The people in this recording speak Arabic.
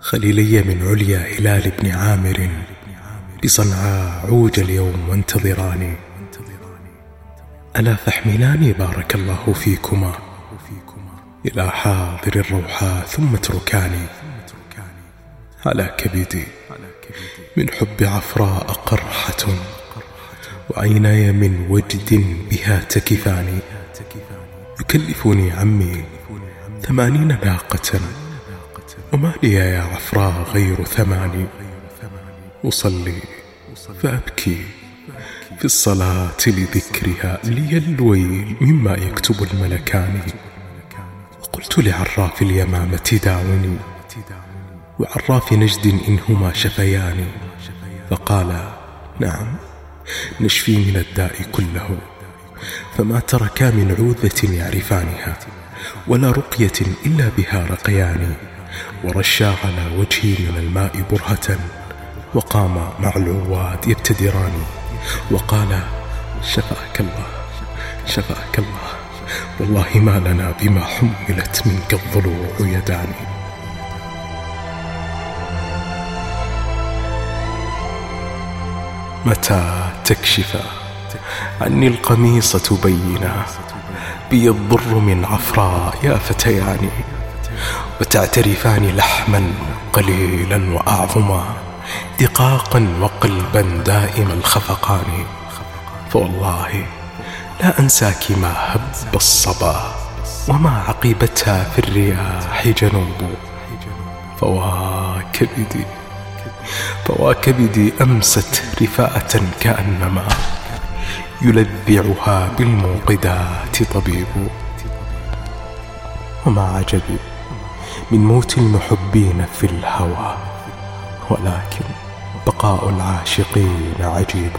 خليلي من عليا هلال بن عامر بصنعاء عوج اليوم وانتظراني. ألا فاحملاني بارك الله فيكما إلى حاضر الروحاء ثم اتركاني. على كبدي من حب عفراء قرحة وعيناي من وجد بها تكفاني. يكلفني عمي ثمانين ناقة وما لي يا عفراء غير ثماني. أصلي فأبكي في الصلاة لذكرها لي الويل مما يكتب الملكان. وقلت لعراف اليمامة داوني وعراف نجد إن هما شفيان. فقال نعم نشفي من الداء كله فما تركا من عوذة يعرفانها ولا رقية إلا بها رقيان ورشا على وجهي من الماء برهة وقام مع العواد يبتدران وقال شفاك الله شفاك الله والله ما لنا بما حملت منك الضلوع يداني متى تكشف؟ عني القميص تبينا بي الضر من عفراء يا فتيان وتعترفان لحما قليلا وأعظما دقاقا وقلبا دائم الخفقان فوالله لا أنساك ما هب الصبا وما عقبتها في الرياح جنوب. فوا كبدي فوا كبدي أمست رفاءة كأنما يلذعها بالموقدات طبيب. وما عجبي من موت المحبين في الهوى ولكن بقاء العاشقين عجيب.